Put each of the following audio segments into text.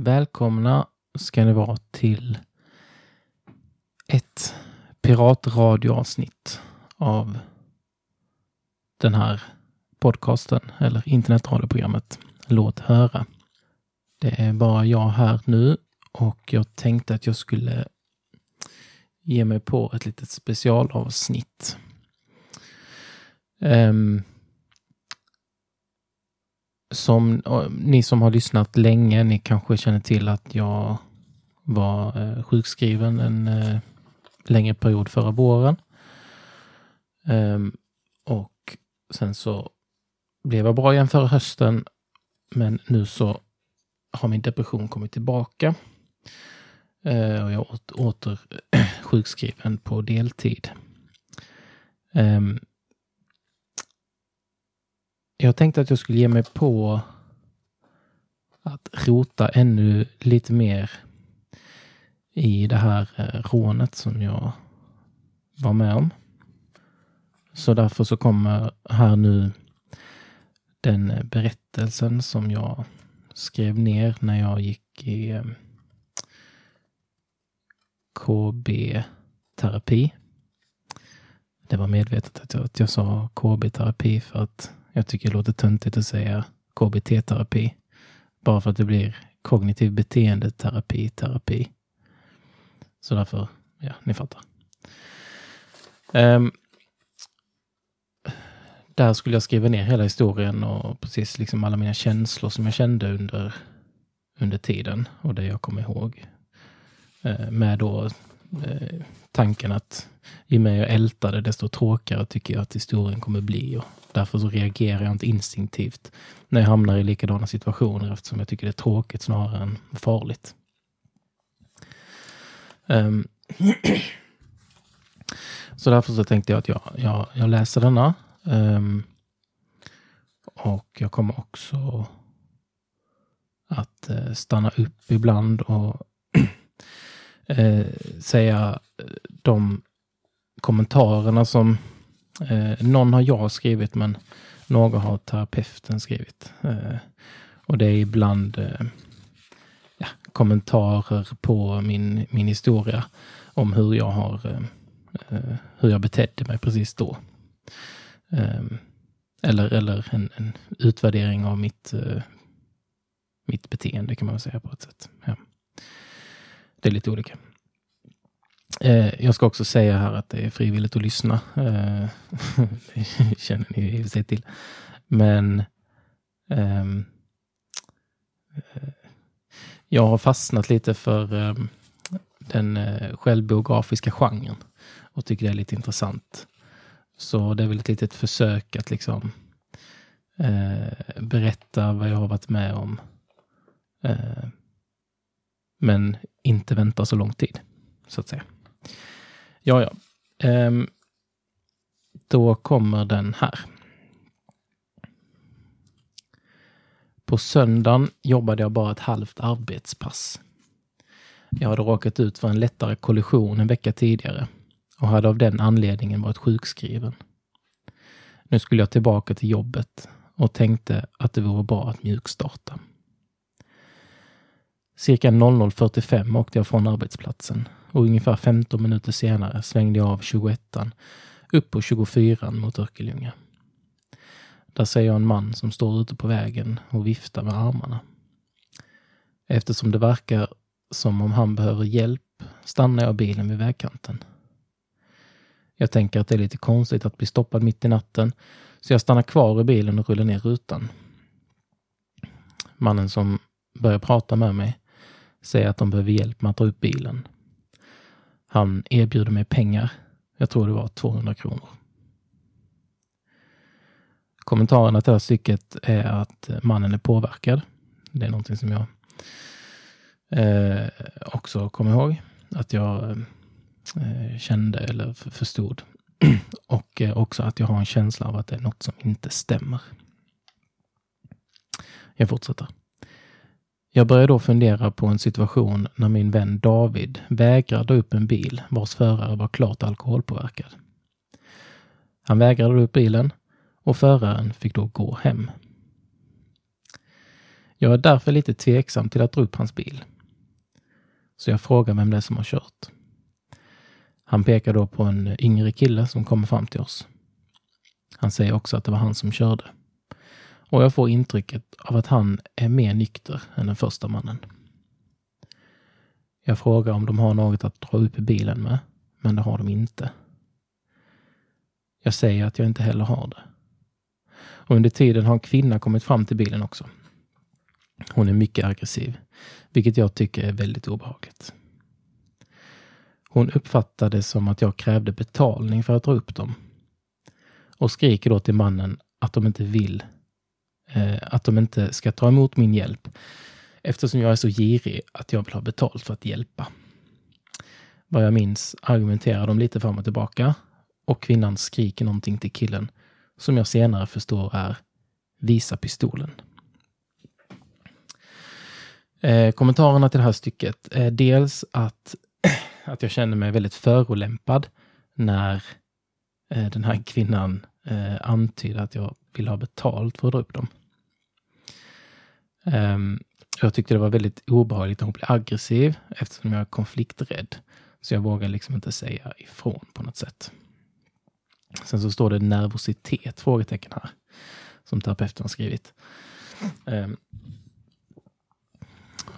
Välkomna ska ni vara till ett piratradioavsnitt av den här podcasten eller internetradioprogrammet Låt höra. Det är bara jag här nu och jag tänkte att jag skulle ge mig på ett litet specialavsnitt. Um, som ni som har lyssnat länge, ni kanske känner till att jag var eh, sjukskriven en eh, längre period förra våren. Ehm, och sen så blev jag bra igen förra hösten. Men nu så har min depression kommit tillbaka. Ehm, och jag är åter, åter sjukskriven på deltid. Ehm, jag tänkte att jag skulle ge mig på att rota ännu lite mer i det här eh, rånet som jag var med om. Så därför så kommer här nu den eh, berättelsen som jag skrev ner när jag gick i eh, KB-terapi. Det var medvetet att jag, att jag sa KB-terapi för att jag tycker det låter töntigt att säga KBT-terapi. Bara för att det blir kognitiv beteendeterapi, terapi. Så därför, ja, ni fattar. Um, där skulle jag skriva ner hela historien och precis liksom alla mina känslor som jag kände under, under tiden och det jag kom ihåg. Uh, med då Eh, tanken att ju mer jag ältar det desto tråkigare tycker jag att historien kommer bli och därför så reagerar jag inte instinktivt när jag hamnar i likadana situationer eftersom jag tycker det är tråkigt snarare än farligt. Um, så därför så tänkte jag att jag, jag, jag läser denna. Um, och jag kommer också att eh, stanna upp ibland och eh, säga de kommentarerna som eh, någon har jag skrivit men några har terapeuten skrivit. Eh, och det är ibland eh, ja, kommentarer på min, min historia om hur jag har eh, eh hur jag betedde mig precis då. Eh, eller eller en, en, utvärdering av mitt, eh, mitt beteende kan man väl säga på ett sätt. Ja. Det är lite olika. Eh, jag ska också säga här att det är frivilligt att lyssna. Eh, det känner ni i och för sig till. Men ehm, eh, jag har fastnat lite för ehm, den eh, självbiografiska genren och tycker det är lite intressant. Så det är väl ett litet försök att liksom eh, berätta vad jag har varit med om. Eh, men inte vänta så lång tid, så att säga. Ja, ja. Ehm, då kommer den här. På söndagen jobbade jag bara ett halvt arbetspass. Jag hade råkat ut för en lättare kollision en vecka tidigare och hade av den anledningen varit sjukskriven. Nu skulle jag tillbaka till jobbet och tänkte att det vore bra att mjukstarta. Cirka 00.45 åkte jag från arbetsplatsen och ungefär 15 minuter senare svängde jag av 21 upp på 24 mot Örkelljunga. Där ser jag en man som står ute på vägen och viftar med armarna. Eftersom det verkar som om han behöver hjälp stannar jag bilen vid vägkanten. Jag tänker att det är lite konstigt att bli stoppad mitt i natten, så jag stannar kvar i bilen och rullar ner rutan. Mannen som börjar prata med mig säger att de behöver hjälp med att dra upp bilen. Han erbjuder mig pengar. Jag tror det var 200 kronor. Kommentarerna till det här stycket är att mannen är påverkad. Det är någonting som jag eh, också kommer ihåg att jag eh, kände eller förstod. Och eh, också att jag har en känsla av att det är något som inte stämmer. Jag fortsätter. Jag började då fundera på en situation när min vän David vägrade dra upp en bil vars förare var klart alkoholpåverkad. Han vägrade dra upp bilen och föraren fick då gå hem. Jag är därför lite tveksam till att dra upp hans bil. Så jag frågar vem det är som har kört. Han pekar då på en yngre kille som kommer fram till oss. Han säger också att det var han som körde. Och jag får intrycket av att han är mer nykter än den första mannen. Jag frågar om de har något att dra upp i bilen med, men det har de inte. Jag säger att jag inte heller har det. Och under tiden har en kvinna kommit fram till bilen också. Hon är mycket aggressiv, vilket jag tycker är väldigt obehagligt. Hon uppfattar det som att jag krävde betalning för att dra upp dem och skriker då till mannen att de inte vill, Eh, att de inte ska ta emot min hjälp eftersom jag är så girig att jag vill ha betalt för att hjälpa. Vad jag minns argumenterar de lite fram och tillbaka och kvinnan skriker någonting till killen som jag senare förstår är visa pistolen. Eh, kommentarerna till det här stycket är dels att, att jag känner mig väldigt förolämpad när eh, den här kvinnan eh, antyder att jag vill ha betalt för att dra upp dem. Um, jag tyckte det var väldigt obehagligt när hon blev aggressiv eftersom jag är konflikträdd. Så jag vågar liksom inte säga ifrån på något sätt. Sen så står det nervositet? Frågetecken här. Som terapeuten har skrivit. Um,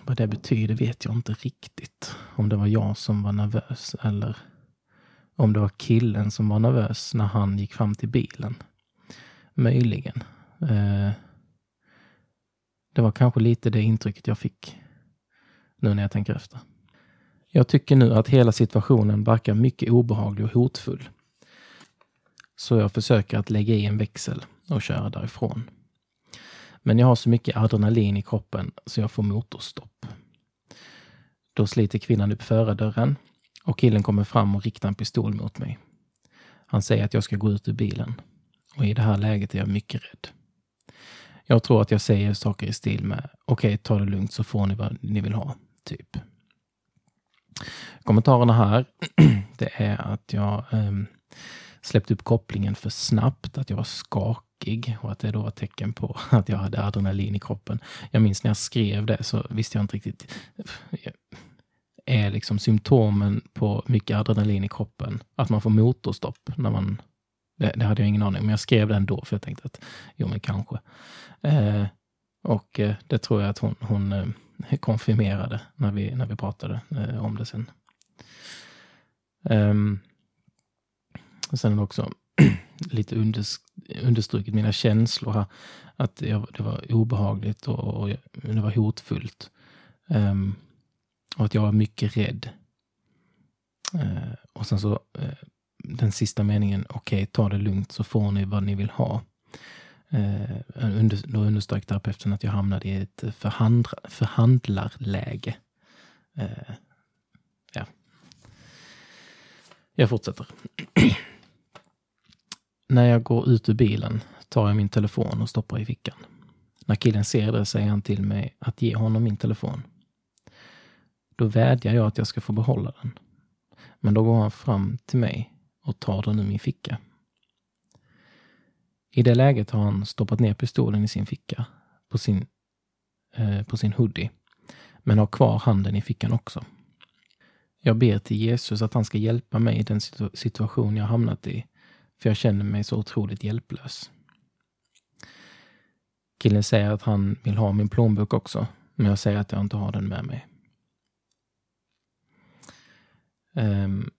vad det betyder vet jag inte riktigt. Om det var jag som var nervös eller om det var killen som var nervös när han gick fram till bilen. Möjligen. Uh, det var kanske lite det intrycket jag fick nu när jag tänker efter. Jag tycker nu att hela situationen verkar mycket obehaglig och hotfull. Så jag försöker att lägga i en växel och köra därifrån. Men jag har så mycket adrenalin i kroppen så jag får motorstopp. Då sliter kvinnan upp förardörren och killen kommer fram och riktar en pistol mot mig. Han säger att jag ska gå ut ur bilen. Och i det här läget är jag mycket rädd. Jag tror att jag säger saker i stil med okej, okay, ta det lugnt så får ni vad ni vill ha. Typ. Kommentarerna här, det är att jag eh, släppte upp kopplingen för snabbt, att jag var skakig och att det då var tecken på att jag hade adrenalin i kroppen. Jag minns när jag skrev det så visste jag inte riktigt. Eh, är liksom symptomen på mycket adrenalin i kroppen att man får motorstopp när man det, det, hade jag ingen aning om, men jag skrev det ändå för jag tänkte att jo, men kanske. Eh, och eh, det tror jag att hon, hon eh, konfirmerade när vi, när vi pratade eh, om det sen. Um, och sen också lite understrukit mina känslor här. Att jag, det var obehagligt och, och det var hotfullt. Um, och att jag var mycket rädd. Uh, och sen så uh, den sista meningen, okej, okay, ta det lugnt så får ni vad ni vill ha. Eh, under, då underströk terapeuten att jag hamnade i ett förhandla, förhandlarläge. Eh, ja. Jag fortsätter. När jag går ut ur bilen tar jag min telefon och stoppar i fickan. När killen ser det säger han till mig att ge honom min telefon. Då vädjar jag att jag ska få behålla den. Men då går han fram till mig och tar den ur min ficka. I det läget har han stoppat ner pistolen i sin ficka på sin, eh, på sin hoodie, men har kvar handen i fickan också. Jag ber till Jesus att han ska hjälpa mig i den situation jag hamnat i, för jag känner mig så otroligt hjälplös. Killen säger att han vill ha min plånbok också, men jag säger att jag inte har den med mig. Um,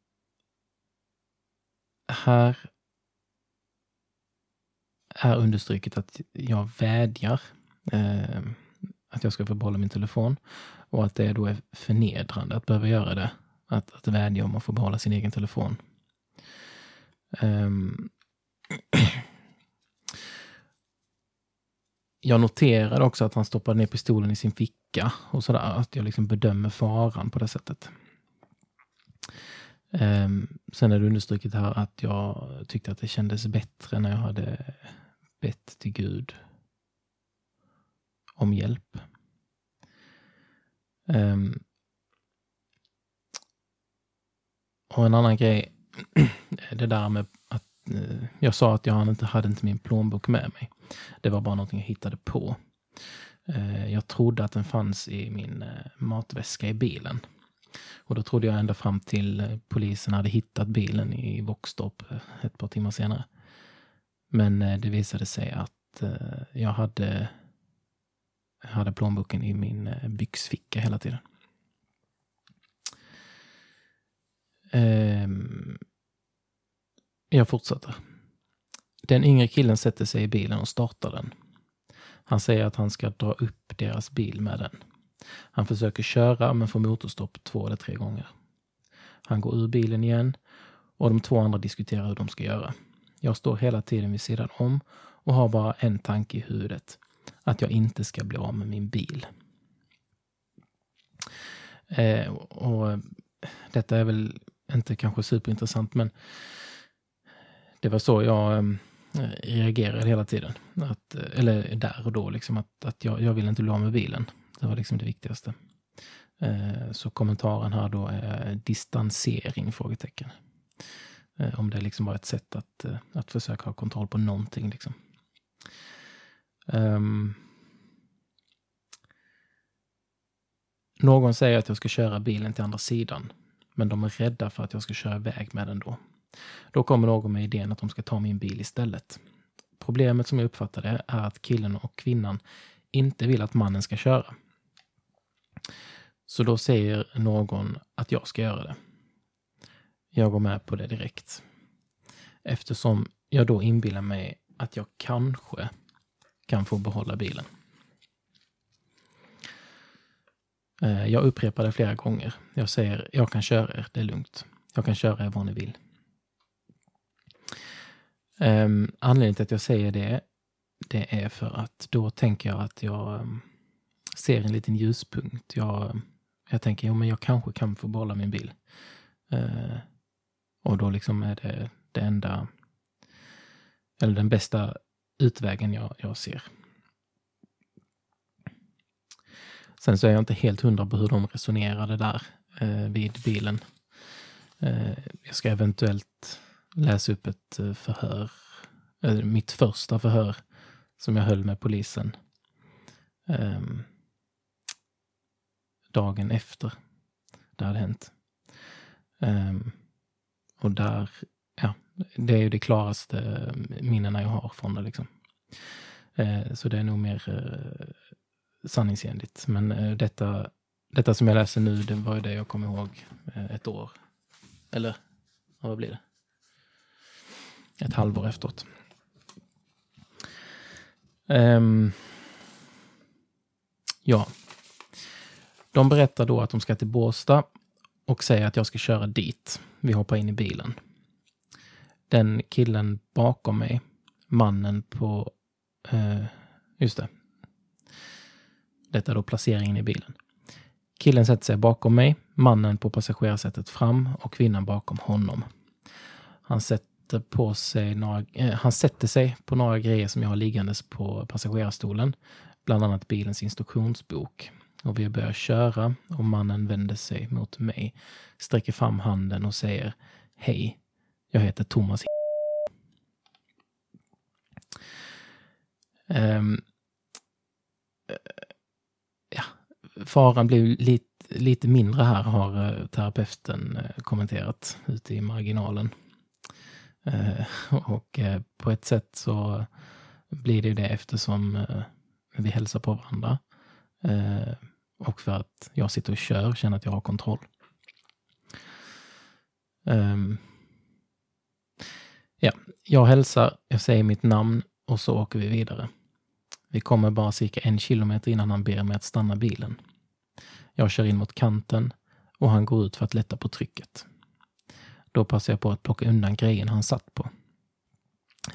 här är understryket att jag vädjar eh, att jag ska få behålla min telefon och att det då är förnedrande att behöva göra det. Att, att vädja om att få behålla sin egen telefon. Um, jag noterade också att han stoppade ner pistolen i sin ficka och sådär. Att jag liksom bedömer faran på det sättet. Ehm, sen är det understruket här att jag tyckte att det kändes bättre när jag hade bett till Gud om hjälp. Ehm, och en annan grej, det där med att eh, jag sa att jag inte hade inte min plånbok med mig. Det var bara någonting jag hittade på. Eh, jag trodde att den fanns i min eh, matväska i bilen. Och då trodde jag ända fram till eh, polisen hade hittat bilen i Våxtorp eh, ett par timmar senare. Men eh, det visade sig att jag hade, hade plånboken i min byxficka hela tiden. Ehm, jag fortsätter. Den yngre killen sätter sig i bilen och startar den. Han säger att han ska dra upp deras bil med den. Han försöker köra men får motorstopp två eller tre gånger. Han går ur bilen igen och de två andra diskuterar hur de ska göra. Jag står hela tiden vid sidan om och har bara en tanke i huvudet. Att jag inte ska bli av med min bil. Eh, och Detta är väl inte kanske superintressant men det var så jag eh, reagerade hela tiden. Att, eh, eller där och då, liksom att, att jag, jag vill inte bli av med bilen. Det var liksom det viktigaste. Eh, så kommentaren här då är distansering? frågetecken. Eh, om det liksom var ett sätt att, eh, att försöka ha kontroll på någonting. Liksom. Um, någon säger att jag ska köra bilen till andra sidan, men de är rädda för att jag ska köra iväg med den då. Då kommer någon med idén att de ska ta min bil istället. Problemet som jag uppfattar det är att killen och kvinnan inte vill att mannen ska köra. Så då säger någon att jag ska göra det. Jag går med på det direkt. Eftersom jag då inbillar mig att jag kanske kan få behålla bilen. Eh, jag upprepar det flera gånger. Jag säger, jag kan köra er, det är lugnt. Jag kan köra er var ni vill. Um, anledningen till att jag säger det, det är för att då tänker jag att jag um, ser en liten ljuspunkt. Jag, jag tänker, jo men jag kanske kan få behålla min bil. Eh, och då liksom är det det enda, eller den bästa utvägen jag, jag ser. Sen så är jag inte helt hundra på hur de resonerade där eh, vid bilen. Eh, jag ska eventuellt läsa upp ett eh, förhör, eh, mitt första förhör som jag höll med polisen. Um, dagen efter det hade hänt. Um, och där, ja, det är ju det klaraste eh, minnena jag har från det. Liksom. Uh, så det är nog mer uh, sanningsenligt. Men uh, detta, detta som jag läser nu, det var ju det jag kom ihåg ett år. Eller, vad blir det? ett halvår efteråt. Um, ja. De berättar då att de ska till Båstad och säger att jag ska köra dit. Vi hoppar in i bilen. Den killen bakom mig, mannen på... Eh, just det. Detta är då placeringen i bilen. Killen sätter sig bakom mig, mannen på passagerarsätet fram och kvinnan bakom honom. Han sätter sätter på sig några, eh, han sätter sig på några grejer som jag har liggandes på passagerarstolen. Bland annat bilens instruktionsbok. Och vi börjar köra och mannen vänder sig mot mig, sträcker fram handen och säger Hej, jag heter Thomas um, ja, Faran blir lite, lite mindre här har eh, terapeuten eh, kommenterat ute i marginalen. Uh, och uh, på ett sätt så blir det det eftersom uh, vi hälsar på varandra och för att jag sitter och kör och känner att jag har kontroll. Um, ja, jag hälsar, jag säger mitt namn och så åker vi vidare. Vi kommer bara cirka en kilometer innan han ber mig att stanna bilen. Jag kör in mot kanten och han går ut för att lätta på trycket. Då passar jag på att plocka undan grejen han satt på.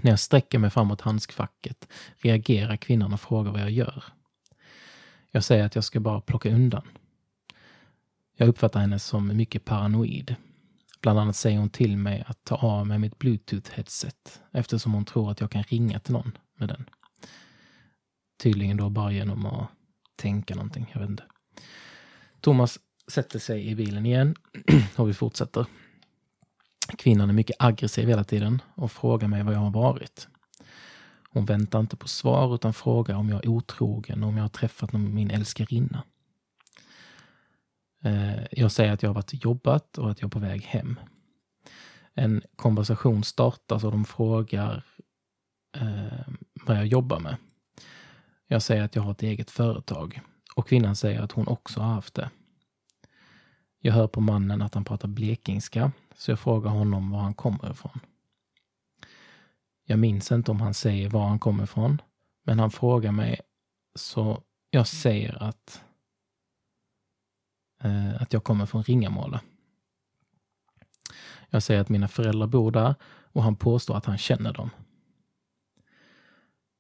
När jag sträcker mig framåt handskfacket reagerar kvinnan och frågar vad jag gör. Jag säger att jag ska bara plocka undan. Jag uppfattar henne som mycket paranoid. Bland annat säger hon till mig att ta av mig mitt bluetooth-headset eftersom hon tror att jag kan ringa till någon med den. Tydligen då bara genom att tänka någonting, jag vet inte. Thomas sätter sig i bilen igen och vi fortsätter. Kvinnan är mycket aggressiv hela tiden och frågar mig var jag har varit. Hon väntar inte på svar utan frågar om jag är otrogen och om jag har träffat min älskarinna. Eh, jag säger att jag har varit och jobbat och att jag är på väg hem. En konversation startas och de frågar eh, vad jag jobbar med. Jag säger att jag har ett eget företag och kvinnan säger att hon också har haft det. Jag hör på mannen att han pratar blekingska, så jag frågar honom var han kommer ifrån. Jag minns inte om han säger var han kommer ifrån, men han frågar mig, så jag säger att, eh, att jag kommer från Ringamåla. Jag säger att mina föräldrar bor där och han påstår att han känner dem.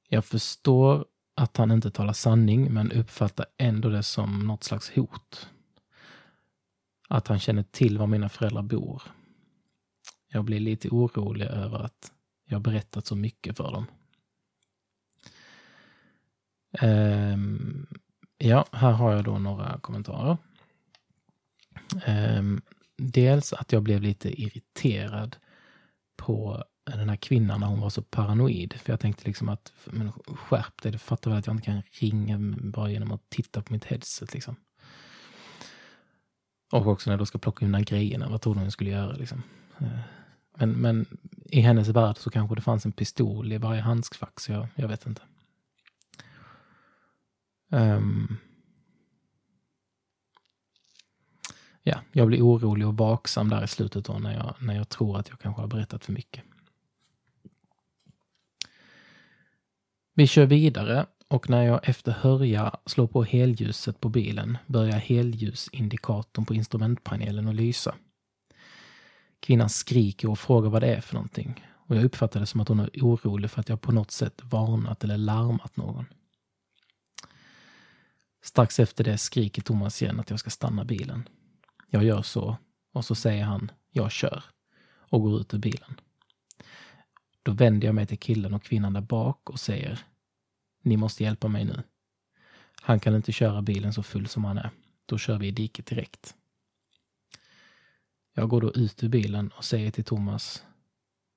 Jag förstår att han inte talar sanning, men uppfattar ändå det som något slags hot. Att han känner till var mina föräldrar bor. Jag blir lite orolig över att jag berättat så mycket för dem. Um, ja, här har jag då några kommentarer. Um, dels att jag blev lite irriterad på den här kvinnan när hon var så paranoid. För jag tänkte liksom att, men skärp dig, du fattar väl att jag inte kan ringa bara genom att titta på mitt headset liksom. Och också när jag då ska plocka undan grejerna, vad tror du hon skulle göra liksom? Eh, men, men i hennes värld så kanske det fanns en pistol i varje handskfack, så jag, jag vet inte. Um, ja, jag blir orolig och vaksam där i slutet då när jag, när jag tror att jag kanske har berättat för mycket. Vi kör vidare och när jag efter hörja slår på helljuset på bilen börjar helljusindikatorn på instrumentpanelen att lysa. Kvinnan skriker och frågar vad det är för någonting och jag uppfattar det som att hon är orolig för att jag på något sätt varnat eller larmat någon. Strax efter det skriker Thomas igen att jag ska stanna bilen. Jag gör så och så säger han jag kör och går ut ur bilen. Då vänder jag mig till killen och kvinnan där bak och säger Ni måste hjälpa mig nu. Han kan inte köra bilen så full som han är. Då kör vi i diket direkt. Jag går då ut ur bilen och säger till Thomas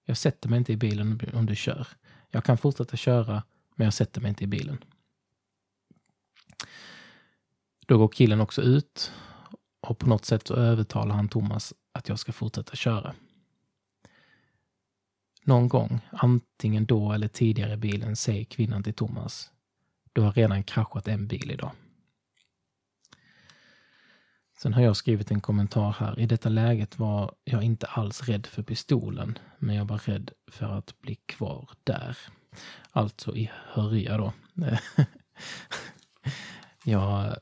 Jag sätter mig inte i bilen om du kör. Jag kan fortsätta köra, men jag sätter mig inte i bilen. Då går killen också ut och på något sätt så övertalar han Thomas att jag ska fortsätta köra. Någon gång, antingen då eller tidigare i bilen, säger kvinnan till Thomas. Du har redan kraschat en bil idag. Sen har jag skrivit en kommentar här. I detta läget var jag inte alls rädd för pistolen, men jag var rädd för att bli kvar där. Alltså i Hörja då. jag,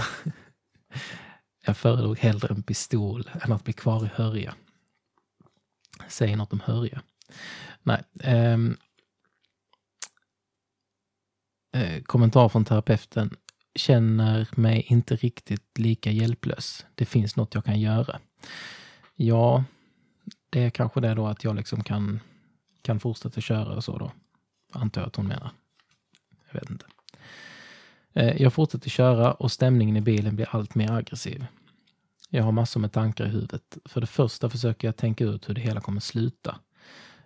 jag föredrog hellre en pistol än att bli kvar i Hörja. Säger något om Hörja. Nej. Ehm, eh, kommentar från terapeuten. Känner mig inte riktigt lika hjälplös. Det finns något jag kan göra. Ja, det är kanske det då att jag liksom kan, kan fortsätta köra och så då. Antar jag att hon menar. Jag vet inte. Eh, jag fortsätter köra och stämningen i bilen blir allt mer aggressiv. Jag har massor med tankar i huvudet. För det första försöker jag tänka ut hur det hela kommer sluta.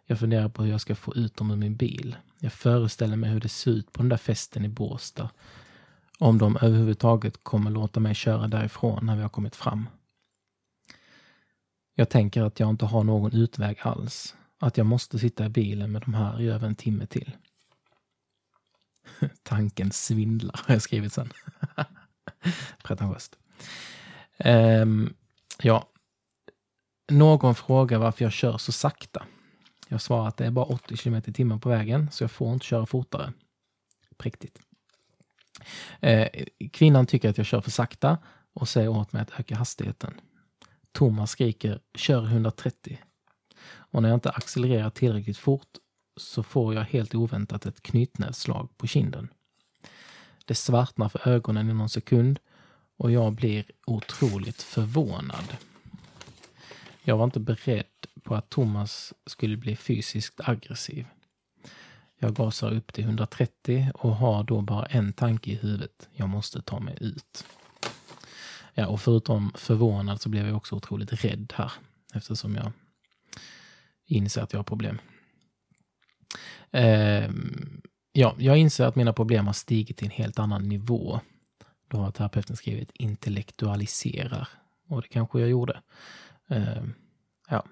Jag funderar på hur jag ska få ut dem ur min bil. Jag föreställer mig hur det ser ut på den där festen i Båstad. Om de överhuvudtaget kommer låta mig köra därifrån när vi har kommit fram. Jag tänker att jag inte har någon utväg alls. Att jag måste sitta i bilen med de här i över en timme till. Tanken svindlar, har jag skrivit sen. Pretentiöst. Um, ja. Någon frågar varför jag kör så sakta. Jag svarar att det är bara 80 km i timmen på vägen, så jag får inte köra fortare. Präktigt. Eh, kvinnan tycker att jag kör för sakta och säger åt mig att öka hastigheten. Thomas skriker kör 130. Och när jag inte accelererar tillräckligt fort så får jag helt oväntat ett knytnävsslag på kinden. Det svartnar för ögonen i någon sekund och jag blir otroligt förvånad. Jag var inte beredd på att Thomas skulle bli fysiskt aggressiv. Jag gasar upp till 130 och har då bara en tanke i huvudet. Jag måste ta mig ut. Ja, och förutom förvånad så blev jag också otroligt rädd här eftersom jag inser att jag har problem. Eh, ja, jag inser att mina problem har stigit till en helt annan nivå. Då har terapeuten skrivit intellektualiserar. Och det kanske jag gjorde. Eh, ja.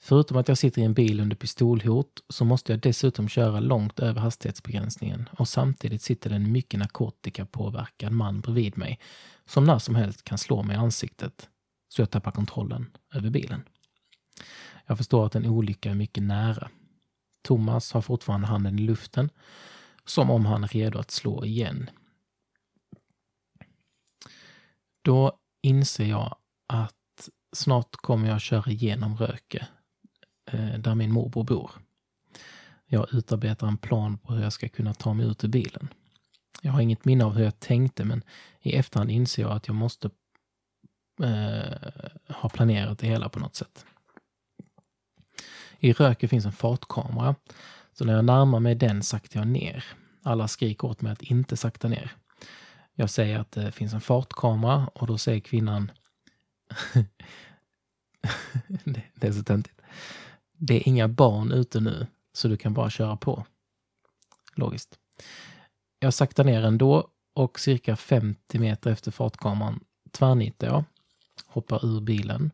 Förutom att jag sitter i en bil under pistolhot så måste jag dessutom köra långt över hastighetsbegränsningen och samtidigt sitter det en mycket narkotikapåverkad man bredvid mig som när som helst kan slå mig i ansiktet så jag tappar kontrollen över bilen. Jag förstår att en olycka är mycket nära. Thomas har fortfarande handen i luften som om han är redo att slå igen. Då inser jag att snart kommer jag köra igenom Röke Eh, där min morbror bor. Jag utarbetar en plan på hur jag ska kunna ta mig ut ur bilen. Jag har inget minne av hur jag tänkte, men i efterhand inser jag att jag måste eh, ha planerat det hela på något sätt. I Röke finns en fartkamera, så när jag närmar mig den saktar jag ner. Alla skriker åt mig att inte sakta ner. Jag säger att det finns en fartkamera och då säger kvinnan det är så töntigt det är inga barn ute nu, så du kan bara köra på. Logiskt. Jag saktar ner ändå och cirka 50 meter efter fartkameran tvärnitar jag, hoppar ur bilen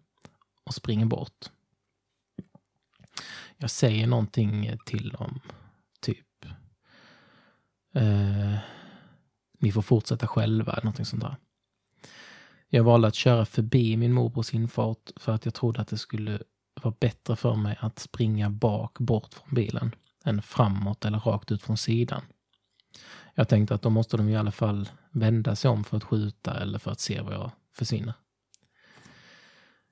och springer bort. Jag säger någonting till dem, typ eh, ni får fortsätta själva, eller någonting sånt där. Jag valde att köra förbi min morbrors infart för att jag trodde att det skulle var bättre för mig att springa bak bort från bilen än framåt eller rakt ut från sidan. Jag tänkte att då måste de i alla fall vända sig om för att skjuta eller för att se var jag försvinner.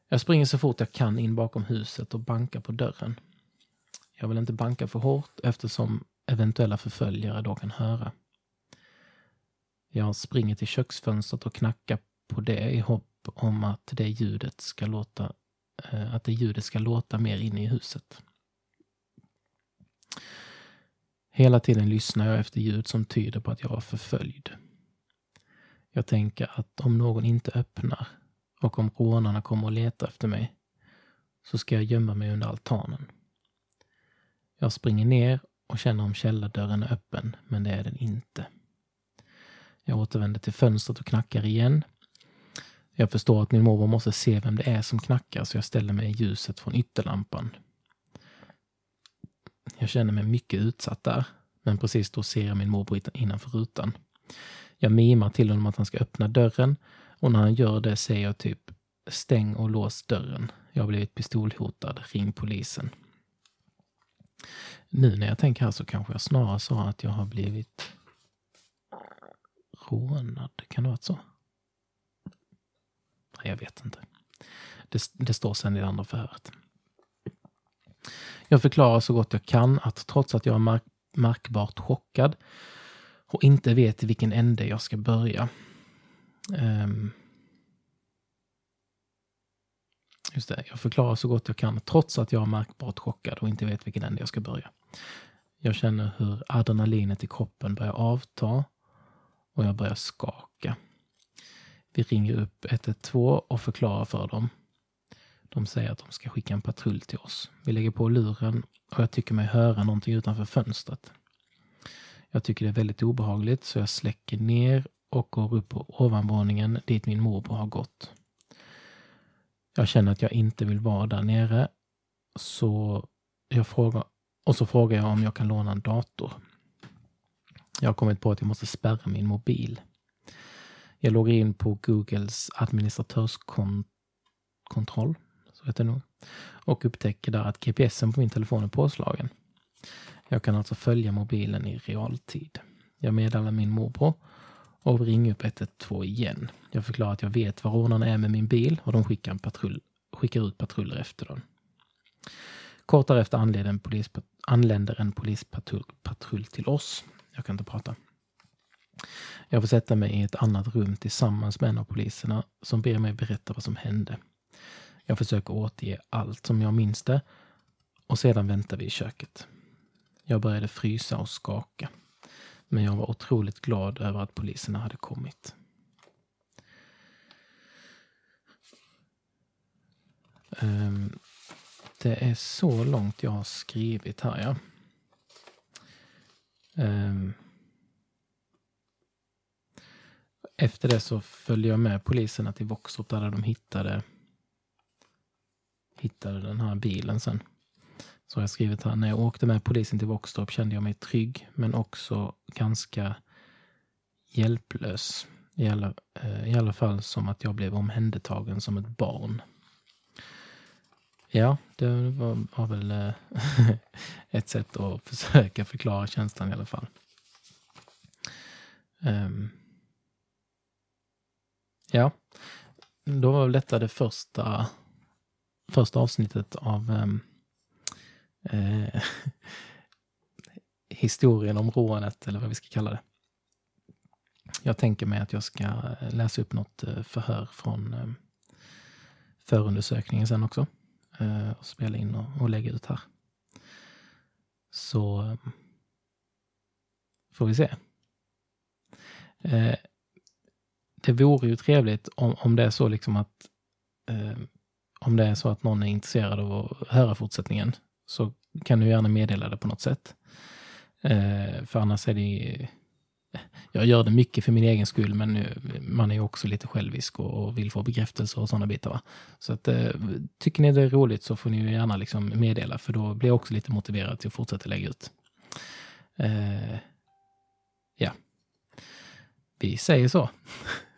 Jag springer så fort jag kan in bakom huset och bankar på dörren. Jag vill inte banka för hårt eftersom eventuella förföljare då kan höra. Jag springer till köksfönstret och knackar på det i hopp om att det ljudet ska låta Eh, att det ljudet ska låta mer inne i huset. Hela tiden lyssnar jag efter ljud som tyder på att jag var förföljd. Jag tänker att om någon inte öppnar och om rånarna kommer och letar efter mig så ska jag gömma mig under altanen. Jag springer ner och känner om källardörren är öppen, men det är den inte. Jag återvänder till fönstret och knackar igen jag förstår att min morbror måste se vem det är som knackar så jag ställer mig i ljuset från ytterlampan. Jag känner mig mycket utsatt där, men precis då ser jag min morbror innanför rutan. Jag mimar till honom att han ska öppna dörren och när han gör det säger jag typ stäng och lås dörren. Jag har blivit pistolhotad, ring polisen. Nu när jag tänker här så kanske jag snarare sa att jag har blivit rånad. Kan det ha varit så? Jag vet inte. Det, det står sen i det andra förhöret. Jag förklarar så gott jag kan att trots att jag är mark märkbart chockad och inte vet i vilken ände jag ska börja. Um, just det, jag förklarar så gott jag kan trots att jag är märkbart chockad och inte vet vilken ände jag ska börja. Jag känner hur adrenalinet i kroppen börjar avta och jag börjar skaka. Vi ringer upp 112 och förklarar för dem. De säger att de ska skicka en patrull till oss. Vi lägger på luren och jag tycker mig höra någonting utanför fönstret. Jag tycker det är väldigt obehagligt så jag släcker ner och går upp på ovanvåningen dit min morbror har gått. Jag känner att jag inte vill vara där nere så jag frågar, och så frågar jag om jag kan låna en dator. Jag har kommit på att jag måste spärra min mobil. Jag loggar in på Googles administratörskontroll, så heter det nog, och upptäcker där att GPSen på min telefon är påslagen. Jag kan alltså följa mobilen i realtid. Jag meddelar min morbror och ringer upp 112 igen. Jag förklarar att jag vet var rånarna är med min bil och de skickar, en patrull, skickar ut patruller efter dem. Kort därefter anländer en, polis, anländer en polispatrull till oss. Jag kan inte prata. Jag får sätta mig i ett annat rum tillsammans med en av poliserna som ber mig berätta vad som hände. Jag försöker återge allt som jag minns det och sedan väntar vi i köket. Jag började frysa och skaka. Men jag var otroligt glad över att poliserna hade kommit. Um, det är så långt jag har skrivit här, ja. Ehm, Um, efter det så följde jag med poliserna till Våxtorp där de hittade, hittade den här bilen sen. Så har jag skrivit här, när jag åkte med polisen till Våxtorp kände jag mig trygg men också ganska hjälplös. I alla, eh, I alla fall som att jag blev omhändertagen som ett barn. Ja, det var, var väl eh, ett sätt att försöka förklara känslan i alla fall. Um, ja, då var väl detta det första, första avsnittet av ehm, eh, historien om rånet, eller vad vi ska kalla det. Jag tänker mig att jag ska läsa upp något eh, förhör från ehm, förundersökningen sen också eh, och spela in och, och lägga ut här. Så ehm, får vi se. Eh, det vore ju trevligt om, om det är så liksom att eh, om det är så att någon är intresserad av att höra fortsättningen så kan du gärna meddela det på något sätt. Eh, för annars är det jag gör det mycket för min egen skull, men nu, man är ju också lite självisk och, och vill få bekräftelse och sådana bitar. Va? Så att, eh, tycker ni det är roligt så får ni gärna liksom meddela, för då blir jag också lite motiverad till att fortsätta lägga ut. Eh, ja, vi säger så.